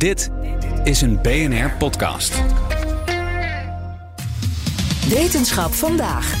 Dit is een BNR podcast. Wetenschap vandaag.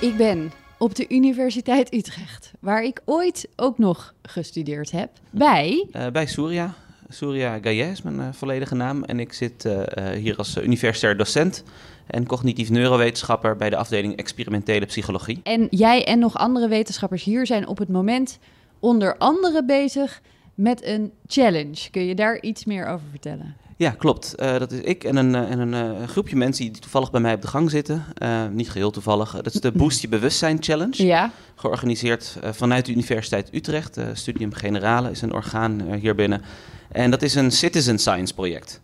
Ik ben op de Universiteit Utrecht, waar ik ooit ook nog gestudeerd heb, bij... Uh, bij Surya. Surya Gaye is mijn uh, volledige naam. En ik zit uh, hier als universitair docent en cognitief neurowetenschapper bij de afdeling experimentele psychologie. En jij en nog andere wetenschappers hier zijn op het moment onder andere bezig met een challenge. Kun je daar iets meer over vertellen? Ja, klopt. Uh, dat is ik en een, en een uh, groepje mensen die toevallig bij mij op de gang zitten. Uh, niet geheel toevallig. Dat is de Boost Je Bewustzijn Challenge. Ja. Georganiseerd vanuit de Universiteit Utrecht. Studium Generale is een orgaan hier binnen. En dat is een citizen science project.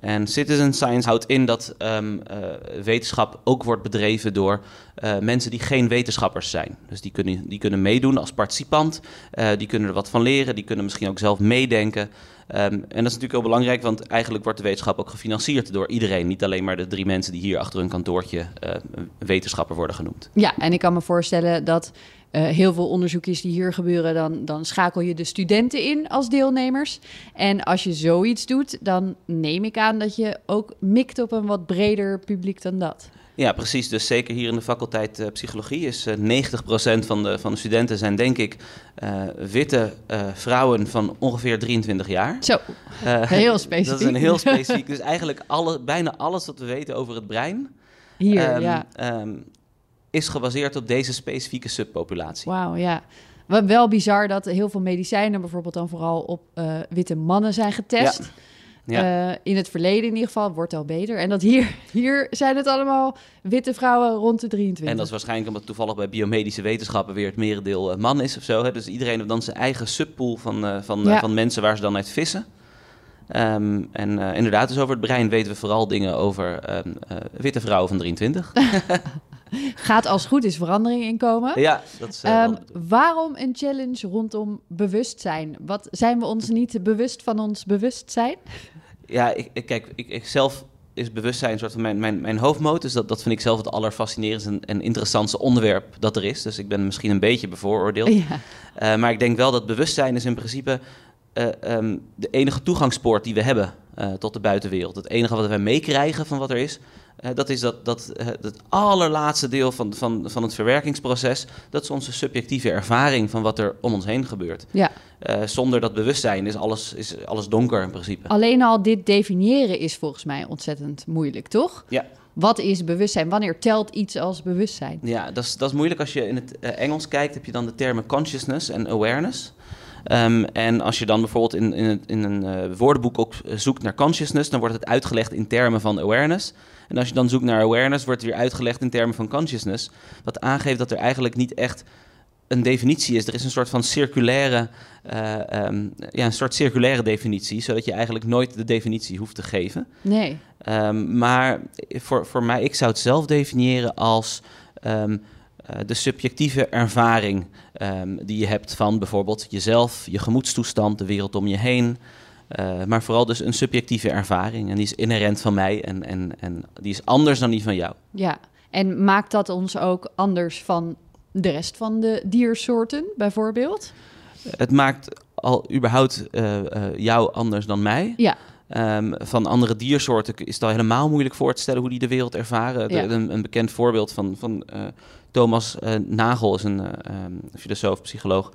En citizen science houdt in dat um, uh, wetenschap ook wordt bedreven door uh, mensen die geen wetenschappers zijn. Dus die kunnen, die kunnen meedoen als participant, uh, die kunnen er wat van leren, die kunnen misschien ook zelf meedenken. Um, en dat is natuurlijk heel belangrijk, want eigenlijk wordt de wetenschap ook gefinancierd door iedereen. Niet alleen maar de drie mensen die hier achter hun kantoortje wetenschapper worden genoemd. Ja, en ik kan me voorstellen dat heel veel onderzoekjes die hier gebeuren, dan, dan schakel je de studenten in als deelnemers. En als je zoiets doet, dan neem ik aan dat je ook mikt op een wat breder publiek dan dat. Ja, precies. Dus zeker hier in de faculteit uh, psychologie is uh, 90% van de, van de studenten zijn denk ik uh, witte vrouwen van ongeveer 23 jaar. Zo, heel specifiek. dat is een heel specifiek. dus eigenlijk alle, bijna alles wat we weten over het brein. Hier, um, ja. Um, is gebaseerd op deze specifieke subpopulatie. Wauw, ja. Wel bizar dat heel veel medicijnen bijvoorbeeld dan vooral op uh, witte mannen zijn getest. Ja. Ja. Uh, in het verleden in ieder geval wordt al beter. En dat hier, hier zijn het allemaal witte vrouwen rond de 23. En dat is waarschijnlijk omdat toevallig bij biomedische wetenschappen weer het merendeel uh, man is of zo. Hè? Dus iedereen heeft dan zijn eigen subpool van, uh, van, ja. van mensen waar ze dan uit vissen. Um, en inderdaad, dus over het brein weten we vooral dingen over um, witte vrouwen van 23. Gaat als goed is verandering in komen. Ja, dat is. Uh, um, waarom een challenge rondom bewustzijn? Wat zijn we ons niet bewust van ons bewustzijn? Ja, ik, ik kijk, ik, ik, zelf is bewustzijn een soort van mijn, mijn, mijn hoofdmoot. Dus dat, dat vind ik zelf het allerfascinerendste en, en interessantste onderwerp dat er is. Dus ik ben misschien een beetje bevooroordeeld. Ja. Uh, maar ik denk wel dat bewustzijn is in principe uh, um, de enige toegangspoort die we hebben uh, tot de buitenwereld. Het enige wat wij meekrijgen van wat er is, uh, dat is dat, dat, uh, het allerlaatste deel van, van, van het verwerkingsproces. Dat is onze subjectieve ervaring van wat er om ons heen gebeurt. Ja. zonder dat bewustzijn is alles, is alles donker in principe. Alleen al dit definiëren is volgens mij ontzettend moeilijk, toch? Ja. Wat is bewustzijn? Wanneer telt iets als bewustzijn? Ja, dat is, dat is moeilijk. Als je in het Engels kijkt, heb je dan de termen consciousness en awareness. Um, en als je dan bijvoorbeeld in, in, in een woordenboek ook zoekt naar consciousness, dan wordt het uitgelegd in termen van awareness. En als je dan zoekt naar awareness, wordt het weer uitgelegd in termen van consciousness. Wat aangeeft dat er eigenlijk niet echt een definitie is. Er is een soort van circulaire, uh, um, ja, een soort circulaire definitie, zodat je eigenlijk nooit de definitie hoeft te geven. Nee. Um, maar voor, voor mij, ik zou het zelf definiëren als um, uh, de subjectieve ervaring die je hebt van bijvoorbeeld jezelf, je gemoedstoestand, de wereld om je heen. Uh, maar vooral dus een subjectieve ervaring. En die is inherent van mij en, en, en die is anders dan die van jou. Ja, en maakt dat ons ook anders van de rest van de diersoorten, bijvoorbeeld? Het maakt al überhaupt uh, uh, jou anders dan mij. Ja. Um, van andere diersoorten is het al helemaal moeilijk voor te stellen hoe die de wereld ervaren. Ja. De, een, een, bekend voorbeeld van, van Thomas Nagel is een um, filosoof, psycholoog,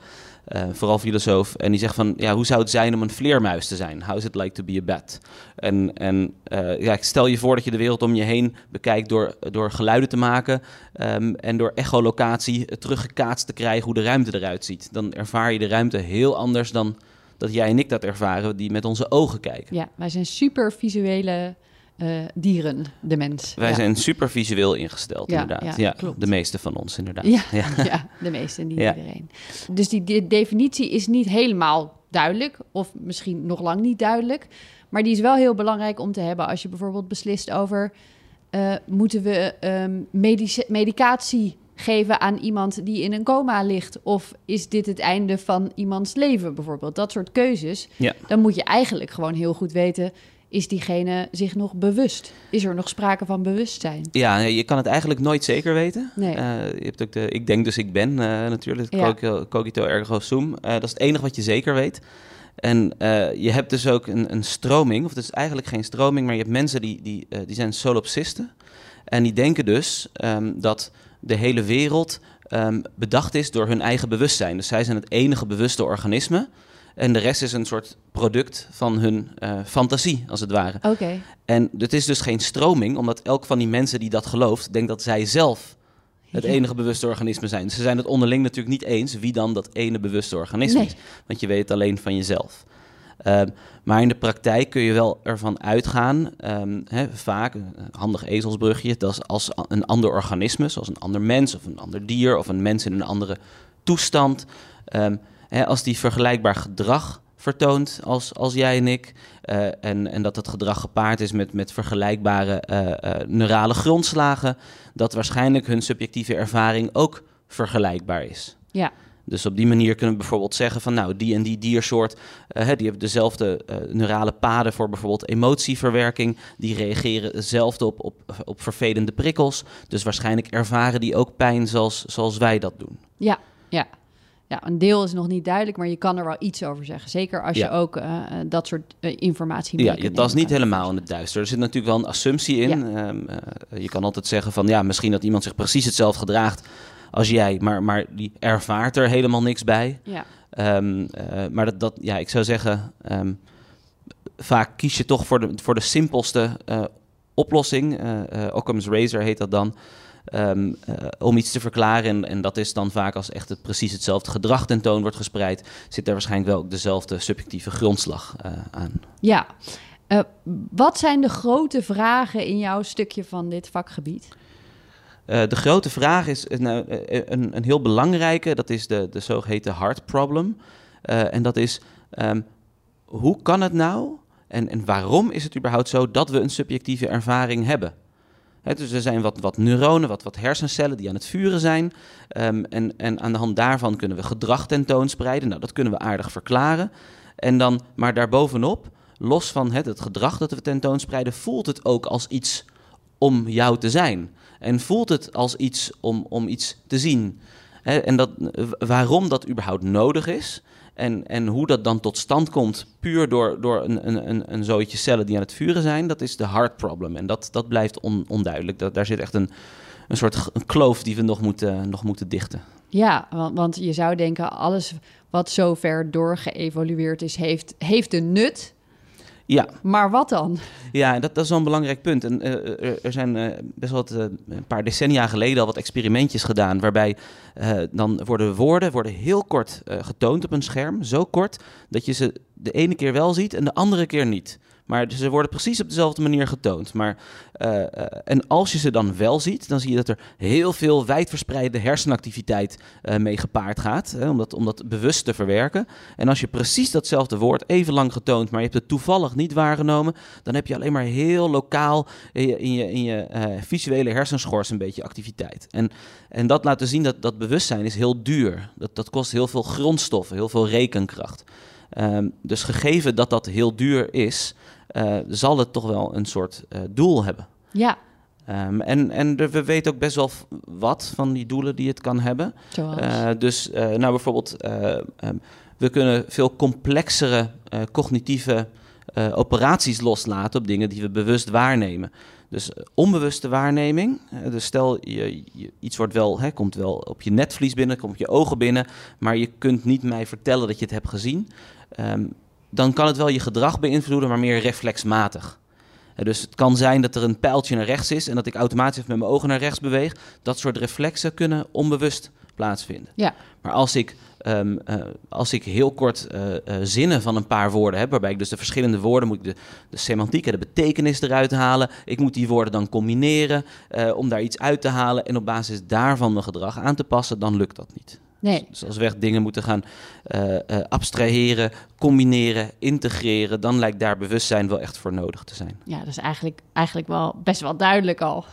uh, vooral filosoof. En die zegt van, ja, hoe zou het zijn om een vleermuis te zijn? How is it like to be a bat? En, en ja, stel je voor dat je de wereld om je heen bekijkt door, door geluiden te maken um, en door echolocatie teruggekaatst te krijgen hoe de ruimte eruit ziet. Dan ervaar je de ruimte heel anders dan dat jij en ik dat ervaren, die met onze ogen kijken. Ja, wij zijn super visuele uh, dieren, de mens. Wij ja. zijn super visueel ingesteld, Ja, inderdaad. ja, de meeste van ons, inderdaad. Ja, ja. de meeste, niet Ja. iedereen. Dus die, die definitie is niet helemaal duidelijk, of misschien nog lang niet duidelijk. Maar die is wel heel belangrijk om te hebben als je bijvoorbeeld beslist over... eh, moeten we medici- medicatie geven aan iemand die in een coma ligt? Of is dit het einde van iemands leven bijvoorbeeld? Dat soort keuzes. Ja. Dan moet je eigenlijk gewoon heel goed weten... is diegene zich nog bewust? Is er nog sprake van bewustzijn? Ja, je kan het eigenlijk nooit zeker weten. Nee. Eh, je hebt ook de ik denk dus ik ben eh, natuurlijk, Ja. cogito, ergo sum. Eh, dat is het enige wat je zeker weet. En je hebt dus ook een, een stroming, of het is eigenlijk geen stroming, maar je hebt mensen die, die, die zijn solipsisten. En die denken dus ehm, dat de hele wereld ehm, bedacht is door hun eigen bewustzijn. Dus zij zijn het enige bewuste organisme. En de rest is een soort product van hun eh, fantasie, als het ware. Oké. En het is dus geen stroming, omdat elk van die mensen die dat gelooft, denkt dat zij zelf het enige bewuste organisme zijn. Ze zijn het onderling natuurlijk niet eens wie dan dat ene bewuste organisme Nee. is. Want je weet het alleen van jezelf. Ehm, maar in de praktijk kun je wel ervan uitgaan, ehm, vaak een handig ezelsbrugje, dat als een ander organisme, zoals een ander mens of een ander dier of een mens in een andere toestand, ehm, hè, als die vergelijkbaar gedrag vertoont als, als jij en ik, eh, en, en dat het gedrag gepaard is met, met vergelijkbare eh, eh, neurale grondslagen, dat waarschijnlijk hun subjectieve ervaring ook vergelijkbaar is. Ja. Dus op die manier kunnen we bijvoorbeeld zeggen van nou, die en die diersoort, die hebben dezelfde neurale paden voor bijvoorbeeld emotieverwerking. Die reageren hetzelfde op, op, op vervelende prikkels. Dus waarschijnlijk ervaren die ook pijn zoals, zoals wij dat doen. Ja, ja. Ja, een deel is nog niet duidelijk, maar je kan er wel iets over zeggen. Zeker als Ja. je ook eh, eh, dat soort eh, informatie mee Ja, je tast nemen. niet helemaal in het duister. Er zit natuurlijk wel een assumptie in. Ehm, eh, je kan altijd zeggen van ja, misschien dat iemand zich precies hetzelfde gedraagt als jij, maar, maar die ervaart er helemaal niks bij. Ja, Ehm, eh, maar dat, dat, ja, ik zou zeggen, ehm, vaak kies je toch voor de, voor de simpelste oplossing. Occam's razor heet dat dan. Ehm, eh, om iets te verklaren. En, en dat is dan vaak als echt het, precies hetzelfde gedrag tentoon wordt gespreid, zit er waarschijnlijk wel ook dezelfde subjectieve grondslag eh, aan. ja. Eh, wat zijn de grote vragen in jouw stukje van dit vakgebied? De grote vraag is nou, een, een heel belangrijke, dat is de, de zogeheten heart problem. En dat is, ehm, hoe kan het nou en, en waarom is het überhaupt zo dat we een subjectieve ervaring hebben? Dus er zijn wat, wat neuronen, wat, wat hersencellen die aan het vuren zijn. Ehm, en, en aan de hand daarvan kunnen we gedrag tentoonspreiden. Nou, dat kunnen we aardig verklaren. En dan, maar daarbovenop, los van het, het gedrag dat we tentoonspreiden, voelt het ook als iets om jou te zijn. En voelt het als iets om, om iets te zien. En dat, waarom dat überhaupt nodig is. En, en hoe dat dan tot stand komt, puur door, door een, een, een, een cellen die aan het vuren zijn, dat is de heart problem. En dat, dat blijft on, onduidelijk. Dat, daar zit echt een, een soort een kloof die we nog moeten, nog moeten dichten. Ja, want, want je zou denken, alles wat zover doorgeëvolueerd is, heeft, heeft een nut. Ja, Maar wat dan? Ja, dat, dat is wel een belangrijk punt. En, eh, er, er zijn eh, best wel wat, eh, een paar decennia geleden al wat experimentjes gedaan. Waarbij eh, dan worden woorden worden heel kort eh, getoond op een scherm. Zo kort dat je ze de ene keer wel ziet en de andere keer niet. Maar ze worden precies op dezelfde manier getoond. Maar, eh, eh, en als je ze dan wel ziet, dan zie je dat er heel veel wijdverspreide hersenactiviteit eh, mee gepaard gaat. Hè, om, dat, bewust te verwerken. En als je precies datzelfde woord even lang getoond, maar je hebt het toevallig niet waargenomen, dan heb je alleen maar heel lokaal in je, in je, visuele hersenschors een beetje activiteit. En, en dat laat zien dat dat bewustzijn is heel duur. Dat, dat kost heel veel grondstoffen, heel veel rekenkracht. Ehm, dus gegeven dat dat heel duur is, eh, zal het toch wel een soort eh, doel hebben. Ja, Ehm, en en we weten ook best wel wat van die doelen die het kan hebben. zoals. Eh, dus nou bijvoorbeeld, eh, ehm, we kunnen veel complexere cognitieve operaties loslaten op dingen die we bewust waarnemen. Dus onbewuste waarneming. dus stel, je, je- iets wordt wel, hè, komt wel op je netvlies binnen, komt op je ogen binnen, maar je kunt niet mij vertellen dat je het hebt gezien. Ehm, dan kan het wel je gedrag beïnvloeden, maar meer reflexmatig. Eh, Dus het kan zijn dat er een pijltje naar rechts is en dat ik automatisch met mijn ogen naar rechts beweeg. Dat soort reflexen kunnen onbewust plaatsvinden. Ja. Maar als ik, ehm, eh, als ik heel kort eh, zinnen van een paar woorden heb, waarbij ik dus de verschillende woorden, moet ik de, de semantiek en de betekenis eruit halen. Ik moet die woorden dan combineren om daar iets uit te halen en op basis daarvan mijn gedrag aan te passen, dan lukt dat niet. Nee, Dus als we echt dingen moeten gaan eh, abstraheren, combineren, integreren, dan lijkt daar bewustzijn wel echt voor nodig te zijn. ja, dat is eigenlijk, eigenlijk wel best wel duidelijk al.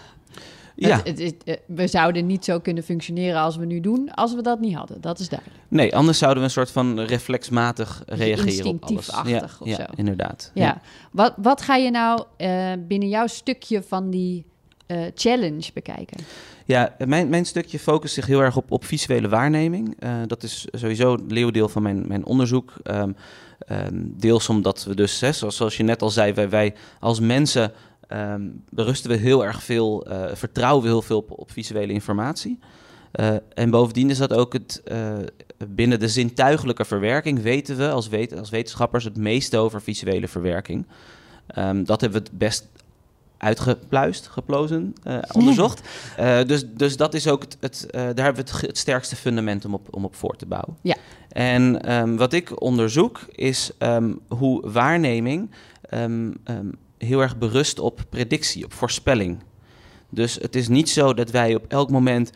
Ja, Het, het, eh, we zouden niet zo kunnen functioneren als we nu doen, als we dat niet hadden. Dat is duidelijk. nee, anders zouden we een soort van reflexmatig reageren op alles. instinctiefachtig ja, of ja, zo. inderdaad. Ja. Wat, wat ga je nou binnen jouw stukje van die eh, challenge bekijken? Ja, mijn, mijn stukje focust zich heel erg op, op visuele waarneming. Uh, dat is sowieso een leeuwdeel van mijn, mijn onderzoek. Um, um, deels omdat we dus, hè, zoals, je net al zei, wij, als mensen um, berusten we heel erg veel, uh, vertrouwen we heel veel op, visuele informatie. En bovendien is dat ook het, binnen de zintuigelijke verwerking weten we als, wet, als wetenschappers het meeste over visuele verwerking. Dat hebben we het best uitgepluist, geplozen, uh, onderzocht. Uh, dus, dus dat is ook het, het uh, daar hebben we het, het, sterkste fundament om op, om op voor te bouwen. Ja. En um, wat ik onderzoek is um, hoe waarneming um, heel erg berust op predictie, op voorspelling. Dus het is niet zo dat wij op elk moment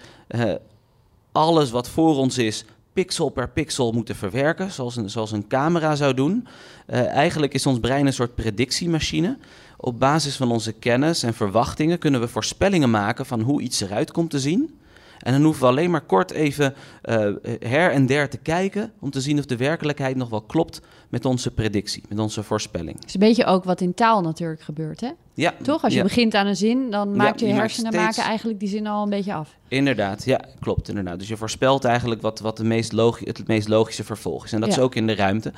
alles wat voor ons is pixel per pixel moeten verwerken, zoals een, zoals een camera zou doen. Uh, eigenlijk is ons brein een soort predictiemachine. Op basis van onze kennis en verwachtingen kunnen we voorspellingen maken van hoe iets eruit komt te zien. En dan hoeven we alleen maar kort even uh, her en der te kijken om te zien of de werkelijkheid nog wel klopt met onze predictie, met onze voorspelling. Het is een beetje ook wat in taal natuurlijk gebeurt, hè? Ja. Toch? Als je ja. begint aan een zin, dan maakt Ja, je je hersenen steeds- maken eigenlijk die zin al een beetje af. Inderdaad, ja, klopt inderdaad. Dus je voorspelt eigenlijk wat, wat de meest het meest logische vervolg is. En dat is ook in de ruimte.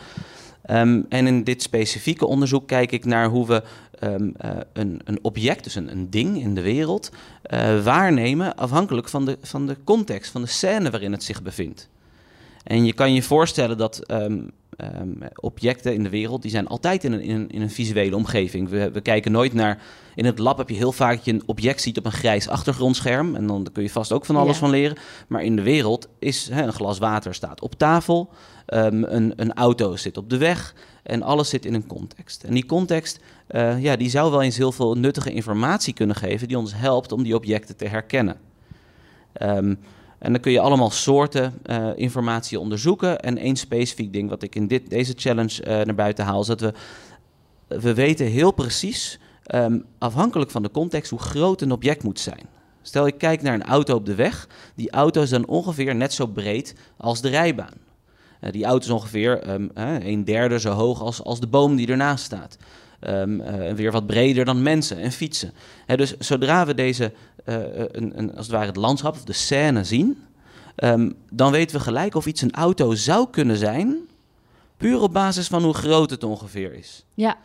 Ehm, en in dit specifieke onderzoek kijk ik naar hoe we ehm, eh, een, een object, dus een, een ding in de wereld, eh, waarnemen afhankelijk van de, van de context, van de scène waarin het zich bevindt. En je kan je voorstellen dat ehm, ehm, objecten in de wereld, die zijn altijd in een, in een, in een visuele omgeving. We, we kijken nooit naar... In het lab heb je heel vaak dat je een object ziet op een grijs achtergrondscherm. En dan kun je vast ook van alles Ja. van leren. Maar in de wereld is hè, een glas water staat op tafel. ehm, een, een auto zit op de weg. En alles zit in een context. En die context, eh, ja, die zou wel eens heel veel nuttige informatie kunnen geven... die ons helpt om die objecten te herkennen. Ehm, en dan kun je allemaal soorten eh, informatie onderzoeken. En één specifiek ding wat ik in dit, deze challenge eh, naar buiten haal... is dat we, we weten heel precies, ehm, afhankelijk van de context... hoe groot een object moet zijn. Stel, ik kijk naar een auto op de weg. Die auto is dan ongeveer net zo breed als de rijbaan. Eh, die auto is ongeveer ehm, eh, een derde zo hoog als, als de boom die ernaast staat. Eh, en weer wat breder dan mensen en fietsen. Dus zodra we deze, eh, een, een, als het ware het landschap of de scène zien... ehm, dan weten we gelijk of iets een auto zou kunnen zijn... puur op basis van hoe groot het ongeveer is. Ja,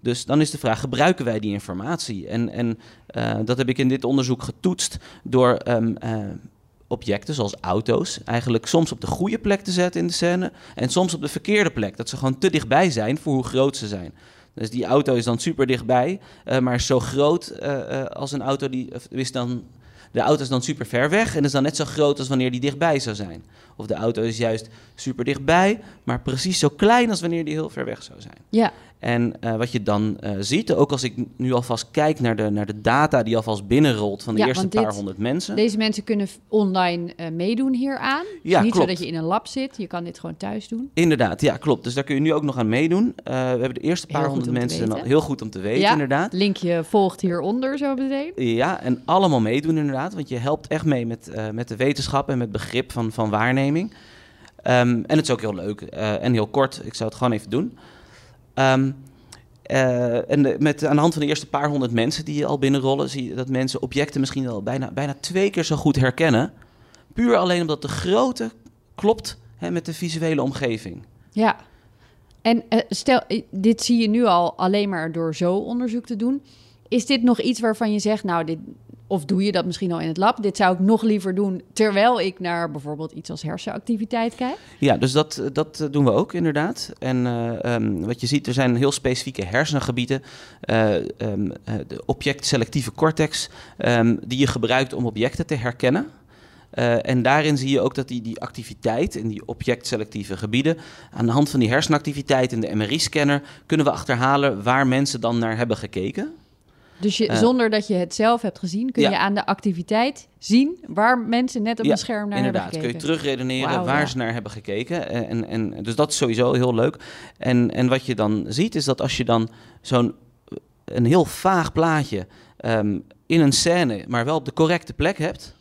Dus dan is de vraag, gebruiken wij die informatie? En, en eh, dat heb ik in dit onderzoek getoetst door ehm, eh, objecten zoals auto's... eigenlijk soms op de goede plek te zetten in de scène... en soms op de verkeerde plek. Dat ze gewoon te dichtbij zijn voor hoe groot ze zijn. Dus die auto is dan super dichtbij, eh, maar zo groot eh, eh, als een auto die... is dan, de auto is dan super ver weg en is dan net zo groot als wanneer die dichtbij zou zijn. Of de auto is juist super dichtbij, maar precies zo klein als wanneer die heel ver weg zou zijn. ja, En eh, wat je dan eh, ziet, ook als ik nu alvast kijk naar de, naar de data die alvast binnenrolt van de Ja, eerste dit- paar honderd mensen. deze mensen kunnen online eh, meedoen hieraan. Ja, niet klopt. zo dat je in een lab zit, je kan dit gewoon thuis doen. Inderdaad, ja, klopt. Dus daar kun je nu ook nog aan meedoen. We hebben de eerste paar honderd mensen al heel goed om te weten, Ja. inderdaad. Linkje volgt hieronder zo meteen. Ja, en allemaal meedoen inderdaad, want je helpt echt mee met, met de wetenschap en met begrip van, van waarneming. Ehm, en het is ook heel leuk en heel kort, ik zou het gewoon even doen. Ehm, eh, en met, aan de hand van de eerste paar honderd mensen die al binnenrollen, zie je dat mensen objecten misschien wel bijna, bijna twee keer zo goed herkennen. Puur alleen omdat de grootte klopt hè, met de visuele omgeving. Ja. En eh, stel, dit zie je nu al alleen maar door zo onderzoek te doen. Is dit nog iets waarvan je zegt, nou, dit, of doe je dat misschien al in het lab? Dit zou ik nog liever doen terwijl ik naar bijvoorbeeld iets als hersenactiviteit kijk. Ja, dus dat, dat eh, doen we ook inderdaad. En eh, ehm, wat je ziet, er zijn heel specifieke hersengebieden. eh, ehm, eh, de objectselectieve cortex, ehm, die je gebruikt om objecten te herkennen. Eh, en daarin zie je ook dat die, die activiteit in die objectselectieve gebieden, aan de hand van die hersenactiviteit in de MRI-scanner, kunnen we achterhalen waar mensen dan naar hebben gekeken. Dus je, Eh. zonder dat je het zelf hebt gezien, kun Ja. je aan de activiteit zien waar mensen net op Ja, een scherm naar Inderdaad, hebben kun je gekeken. terugredeneren waar ja. ze naar hebben gekeken. En, en, en, dus dat is sowieso heel leuk. En, en wat je dan ziet, is dat als je dan zo'n een heel vaag plaatje ehm, in een scène, maar wel op de correcte plek hebt,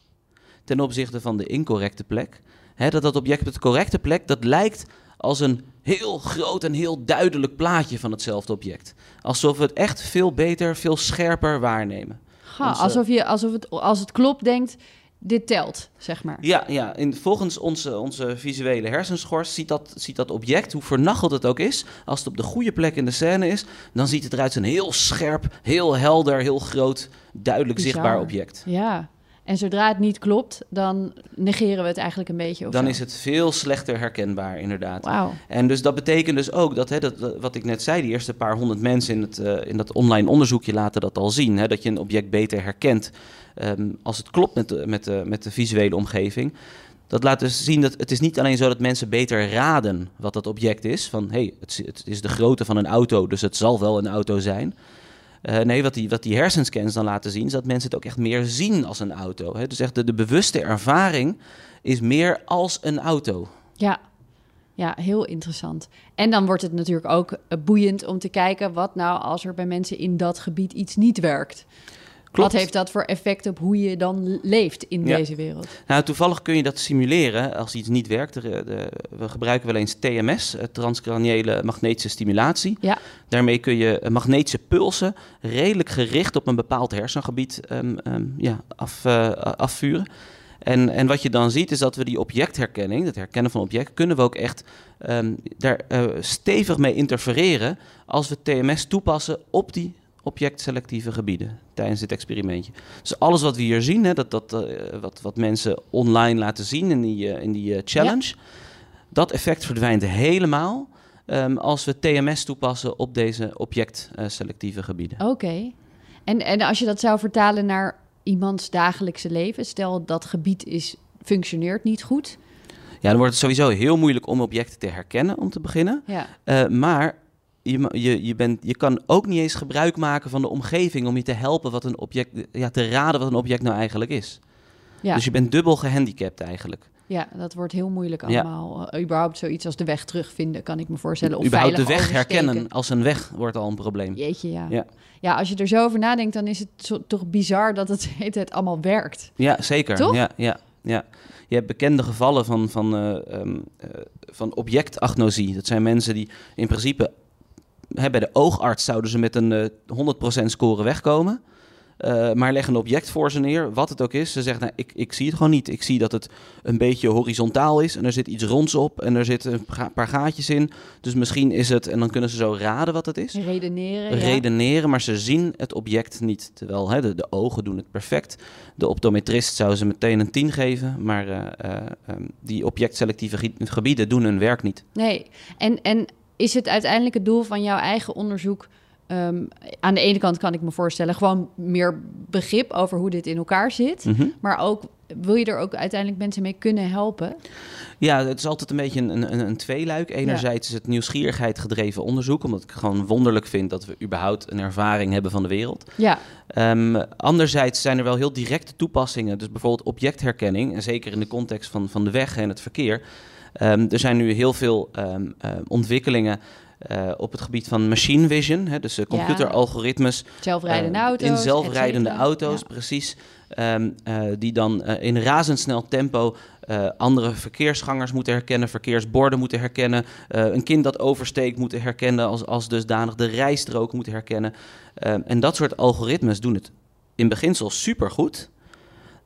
ten opzichte van de incorrecte plek, hè, dat dat object op de correcte plek, dat lijkt als een heel groot en heel duidelijk plaatje van hetzelfde object. Alsof we het echt veel beter, veel scherper waarnemen. Onze- alsof je, alsof het, als het klopt, denkt, dit telt, zeg maar. Ja, ja. In, volgens onze, onze visuele hersenschors ziet dat, ziet dat object, hoe vernacheld het ook is, als het op de goede plek in de scène is, dan ziet het eruit als een heel scherp, heel helder, heel groot, duidelijk Bizar. zichtbaar object. Ja. En zodra het niet klopt, dan negeren we het eigenlijk een beetje. Of Dan zo. is het veel slechter herkenbaar, inderdaad. En dus dat betekent dus ook dat, hè, dat, wat ik net zei, die eerste paar honderd mensen in, het, eh, in dat online onderzoekje laten dat al zien. Hè, dat je een object beter herkent ehm, als het klopt met de, met, de, met de visuele omgeving. Dat laat dus zien dat het is niet alleen zo dat mensen beter raden wat dat object is. Van hé, hey, het, het is de grootte van een auto, dus het zal wel een auto zijn. Eh, nee, wat die, wat die hersenscans dan laten zien, is dat mensen het ook echt meer zien als een auto. Hè? Dus echt de, de bewuste ervaring is meer als een auto. Ja. ja, heel interessant. En dan wordt het natuurlijk ook eh, boeiend om te kijken... wat nou als er bij mensen in dat gebied iets niet werkt. Klopt. Wat heeft dat voor effect op hoe je dan leeft in Ja. deze wereld? Nou, toevallig kun je dat simuleren als iets niet werkt. Er, eh, de- we gebruiken wel eens TMS, eh, transcraniële magnetische stimulatie. Ja. Daarmee kun je eh, magnetische pulsen redelijk gericht op een bepaald hersengebied ehm, ehm, ja, af, afvuren. En, en wat je dan ziet is dat we die objectherkenning, het herkennen van objecten, kunnen we ook echt ehm, daar stevig mee interfereren als we TMS toepassen op die objectselectieve gebieden tijdens dit experimentje. Dus alles wat we hier zien, hè, dat, dat, eh, wat, wat mensen online laten zien in die, eh, in die eh, challenge, dat effect verdwijnt helemaal ehm, als we TMS toepassen op deze objectselectieve gebieden. Oké. En, en als je dat zou vertalen naar iemands dagelijkse leven... stel dat gebied is, functioneert niet goed. Ja, dan wordt het sowieso heel moeilijk om objecten te herkennen, om te beginnen. Ja, maar je, je, je, bent, je kan ook niet eens gebruik maken van de omgeving om je te helpen wat een object, ja, te raden wat een object nou eigenlijk is. ja. Dus je bent dubbel gehandicapt eigenlijk. ja dat wordt heel moeilijk Ja. allemaal. Eh, überhaupt zoiets als de weg terugvinden, kan ik me voorstellen. Of Überhaupt de weg herkennen als een weg wordt al een probleem. Jeetje, ja. Ja. ja. als je er zo over nadenkt, dan is het zo- toch bizar dat het tijd allemaal werkt. Ja, zeker. Toch? Ja, ja, ja. Je hebt bekende gevallen van, van, eh, ehm, eh, van objectagnosie. Dat zijn mensen die in principe... Hè, bij de oogarts zouden ze met een eh 100% score wegkomen. Eh, maar leggen een object voor ze neer, wat het ook is. Ze zeggen, nou, ik, ik zie het gewoon niet. Ik zie dat het een beetje horizontaal is en er zit iets ronds op en er zitten een paar gaatjes in. Dus misschien is het, en dan kunnen ze zo raden wat het is Redeneren. ja. redeneren, maar ze zien het object niet. Terwijl hè, de, de ogen doen het perfect. De optometrist zou ze meteen een 10 geven, maar eh, eh, ehm, die objectselectieve gebieden doen hun werk niet. Nee, en, en is het uiteindelijk het doel van jouw eigen onderzoek... ehm, aan de ene kant kan ik me voorstellen... gewoon meer begrip over hoe dit in elkaar zit... Mhm. maar ook wil je er ook uiteindelijk mensen mee kunnen helpen? Ja, het is altijd een beetje een, een, een tweeluik. Enerzijds is het nieuwsgierigheid gedreven onderzoek, omdat ik gewoon wonderlijk vind dat we überhaupt een ervaring hebben van de wereld. Ja, Ehm, anderzijds zijn er wel heel directe toepassingen. Dus bijvoorbeeld objectherkenning, en zeker in de context van, van de weg en het verkeer. Ehm, er zijn nu heel veel eh, ontwikkelingen eh, op het gebied van machine vision. Hè, dus eh, computeralgoritmes zelfrijdende eh, auto's. in zelfrijdende auto's, precies. Ehm, eh, die dan in razendsnel tempo andere verkeersgangers moeten herkennen, verkeersborden moeten herkennen, een kind dat oversteekt moeten herkennen als, als dusdanig, de rijstrook moeten herkennen. Ehm, en dat soort algoritmes doen het in beginsel supergoed.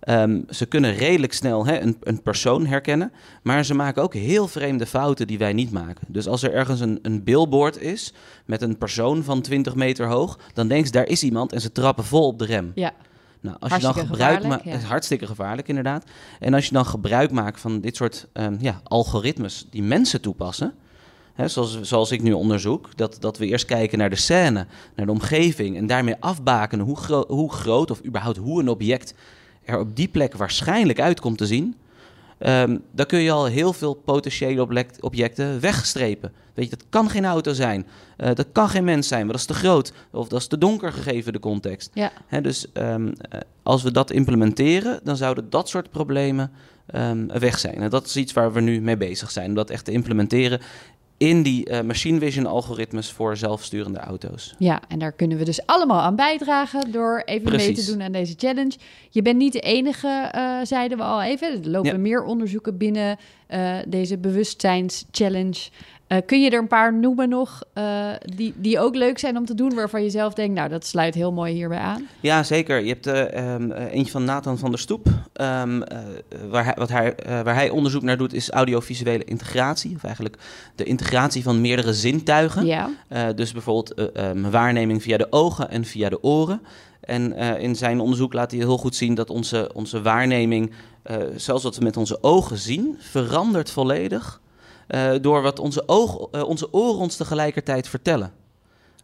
Ehm, ze kunnen redelijk snel hè, een, een persoon herkennen, maar ze maken ook heel vreemde fouten die wij niet maken. Dus als er ergens een, een billboard is met een persoon van 20 meter hoog, dan denk je daar is iemand en ze trappen vol op de rem. Ja, Nou, als je dan gebruik maakt, ja. hartstikke gevaarlijk inderdaad. En als je dan gebruik maakt van dit soort ehm, ja, algoritmes die mensen toepassen, hè, zoals, zoals ik nu onderzoek, dat, dat we eerst kijken naar de scène, naar de omgeving en daarmee afbakenen hoe, gro- hoe groot of überhaupt hoe een object er op die plek waarschijnlijk uit komt te zien. ehm, dan kun je al heel veel potentiële object- objecten wegstrepen. Weet je, dat kan geen auto zijn. Eh, dat kan geen mens zijn, maar dat is te groot. Of dat is te donker gegeven de context. ja. Hè, dus ehm, eh, als we dat implementeren, dan zouden dat soort problemen ehm, weg zijn. En dat is iets waar we nu mee bezig zijn, om dat echt te implementeren in die eh, machine vision algoritmes voor zelfsturende auto's. Ja, en daar kunnen we dus allemaal aan bijdragen door even mee te doen aan deze challenge. Je bent niet de enige, eh, zeiden we al even. Er lopen Ja. meer onderzoeken binnen eh, deze bewustzijnschallenge. Eh, kun je er een paar noemen nog uh, die, die ook leuk zijn om te doen, waarvan je zelf denkt, nou, dat sluit heel mooi hierbij aan? Ja, zeker. Je hebt uh, um, eentje van Nathan van der Stoep. Um, waar, hij, wat hij, waar hij onderzoek naar doet, is audiovisuele integratie. Of eigenlijk de integratie van meerdere zintuigen. Ja. dus bijvoorbeeld um, waarneming via de ogen en via de oren. En in zijn onderzoek laat hij heel goed zien dat onze, onze waarneming, zelfs wat we met onze ogen zien, verandert volledig uh, door wat onze, oog, uh, onze oren ons tegelijkertijd vertellen.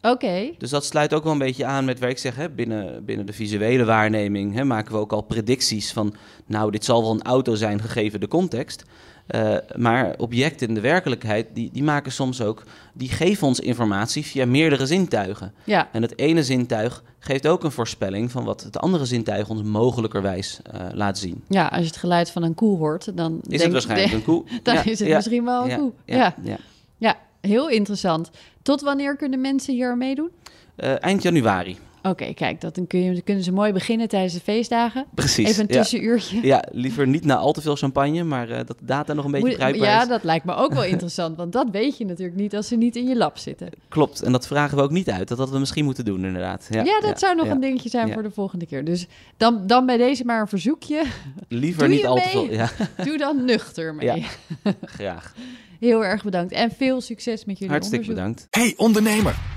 Oké. Okay. Dus dat sluit ook wel een beetje aan met waar ik zeg, hè, binnen, binnen de visuele waarneming hè, maken we ook al predicties van, nou, dit zal wel een auto zijn gegeven de context. Uh, maar objecten in de werkelijkheid, die, die maken soms ook, die geven ons informatie via meerdere zintuigen. Ja. En het ene zintuig geeft ook een voorspelling van wat het andere zintuig ons mogelijkerwijs uh, laat zien. Ja, als je het geluid van een koe hoort, dan is het waarschijnlijk een koe. dan ja, is het ja, misschien wel een ja, koe. Ja, ja. Heel interessant. Tot wanneer kunnen mensen hier meedoen? Uh, eind januari. Oké, okay, kijk, dat dan, kun je, dan kunnen ze mooi beginnen tijdens de feestdagen. Precies. Even een tussenuurtje. Ja, ja liever niet na al te veel champagne, maar uh, dat de data nog een beetje bruikbaar Ja, dat lijkt me ook wel interessant, want dat weet je natuurlijk niet als ze niet in je lab zitten. Klopt, en dat vragen we ook niet uit. Dat hadden we misschien moeten doen, inderdaad. Ja, ja dat zou nog een dingetje zijn voor de volgende keer. Dus dan, dan bij deze maar een verzoekje. Liever Doe niet je al te veel. Ja. Doe dan nuchter mee. Graag. Heel erg bedankt en veel succes met jullie Hartstikke onderzoek. bedankt. Hey ondernemer!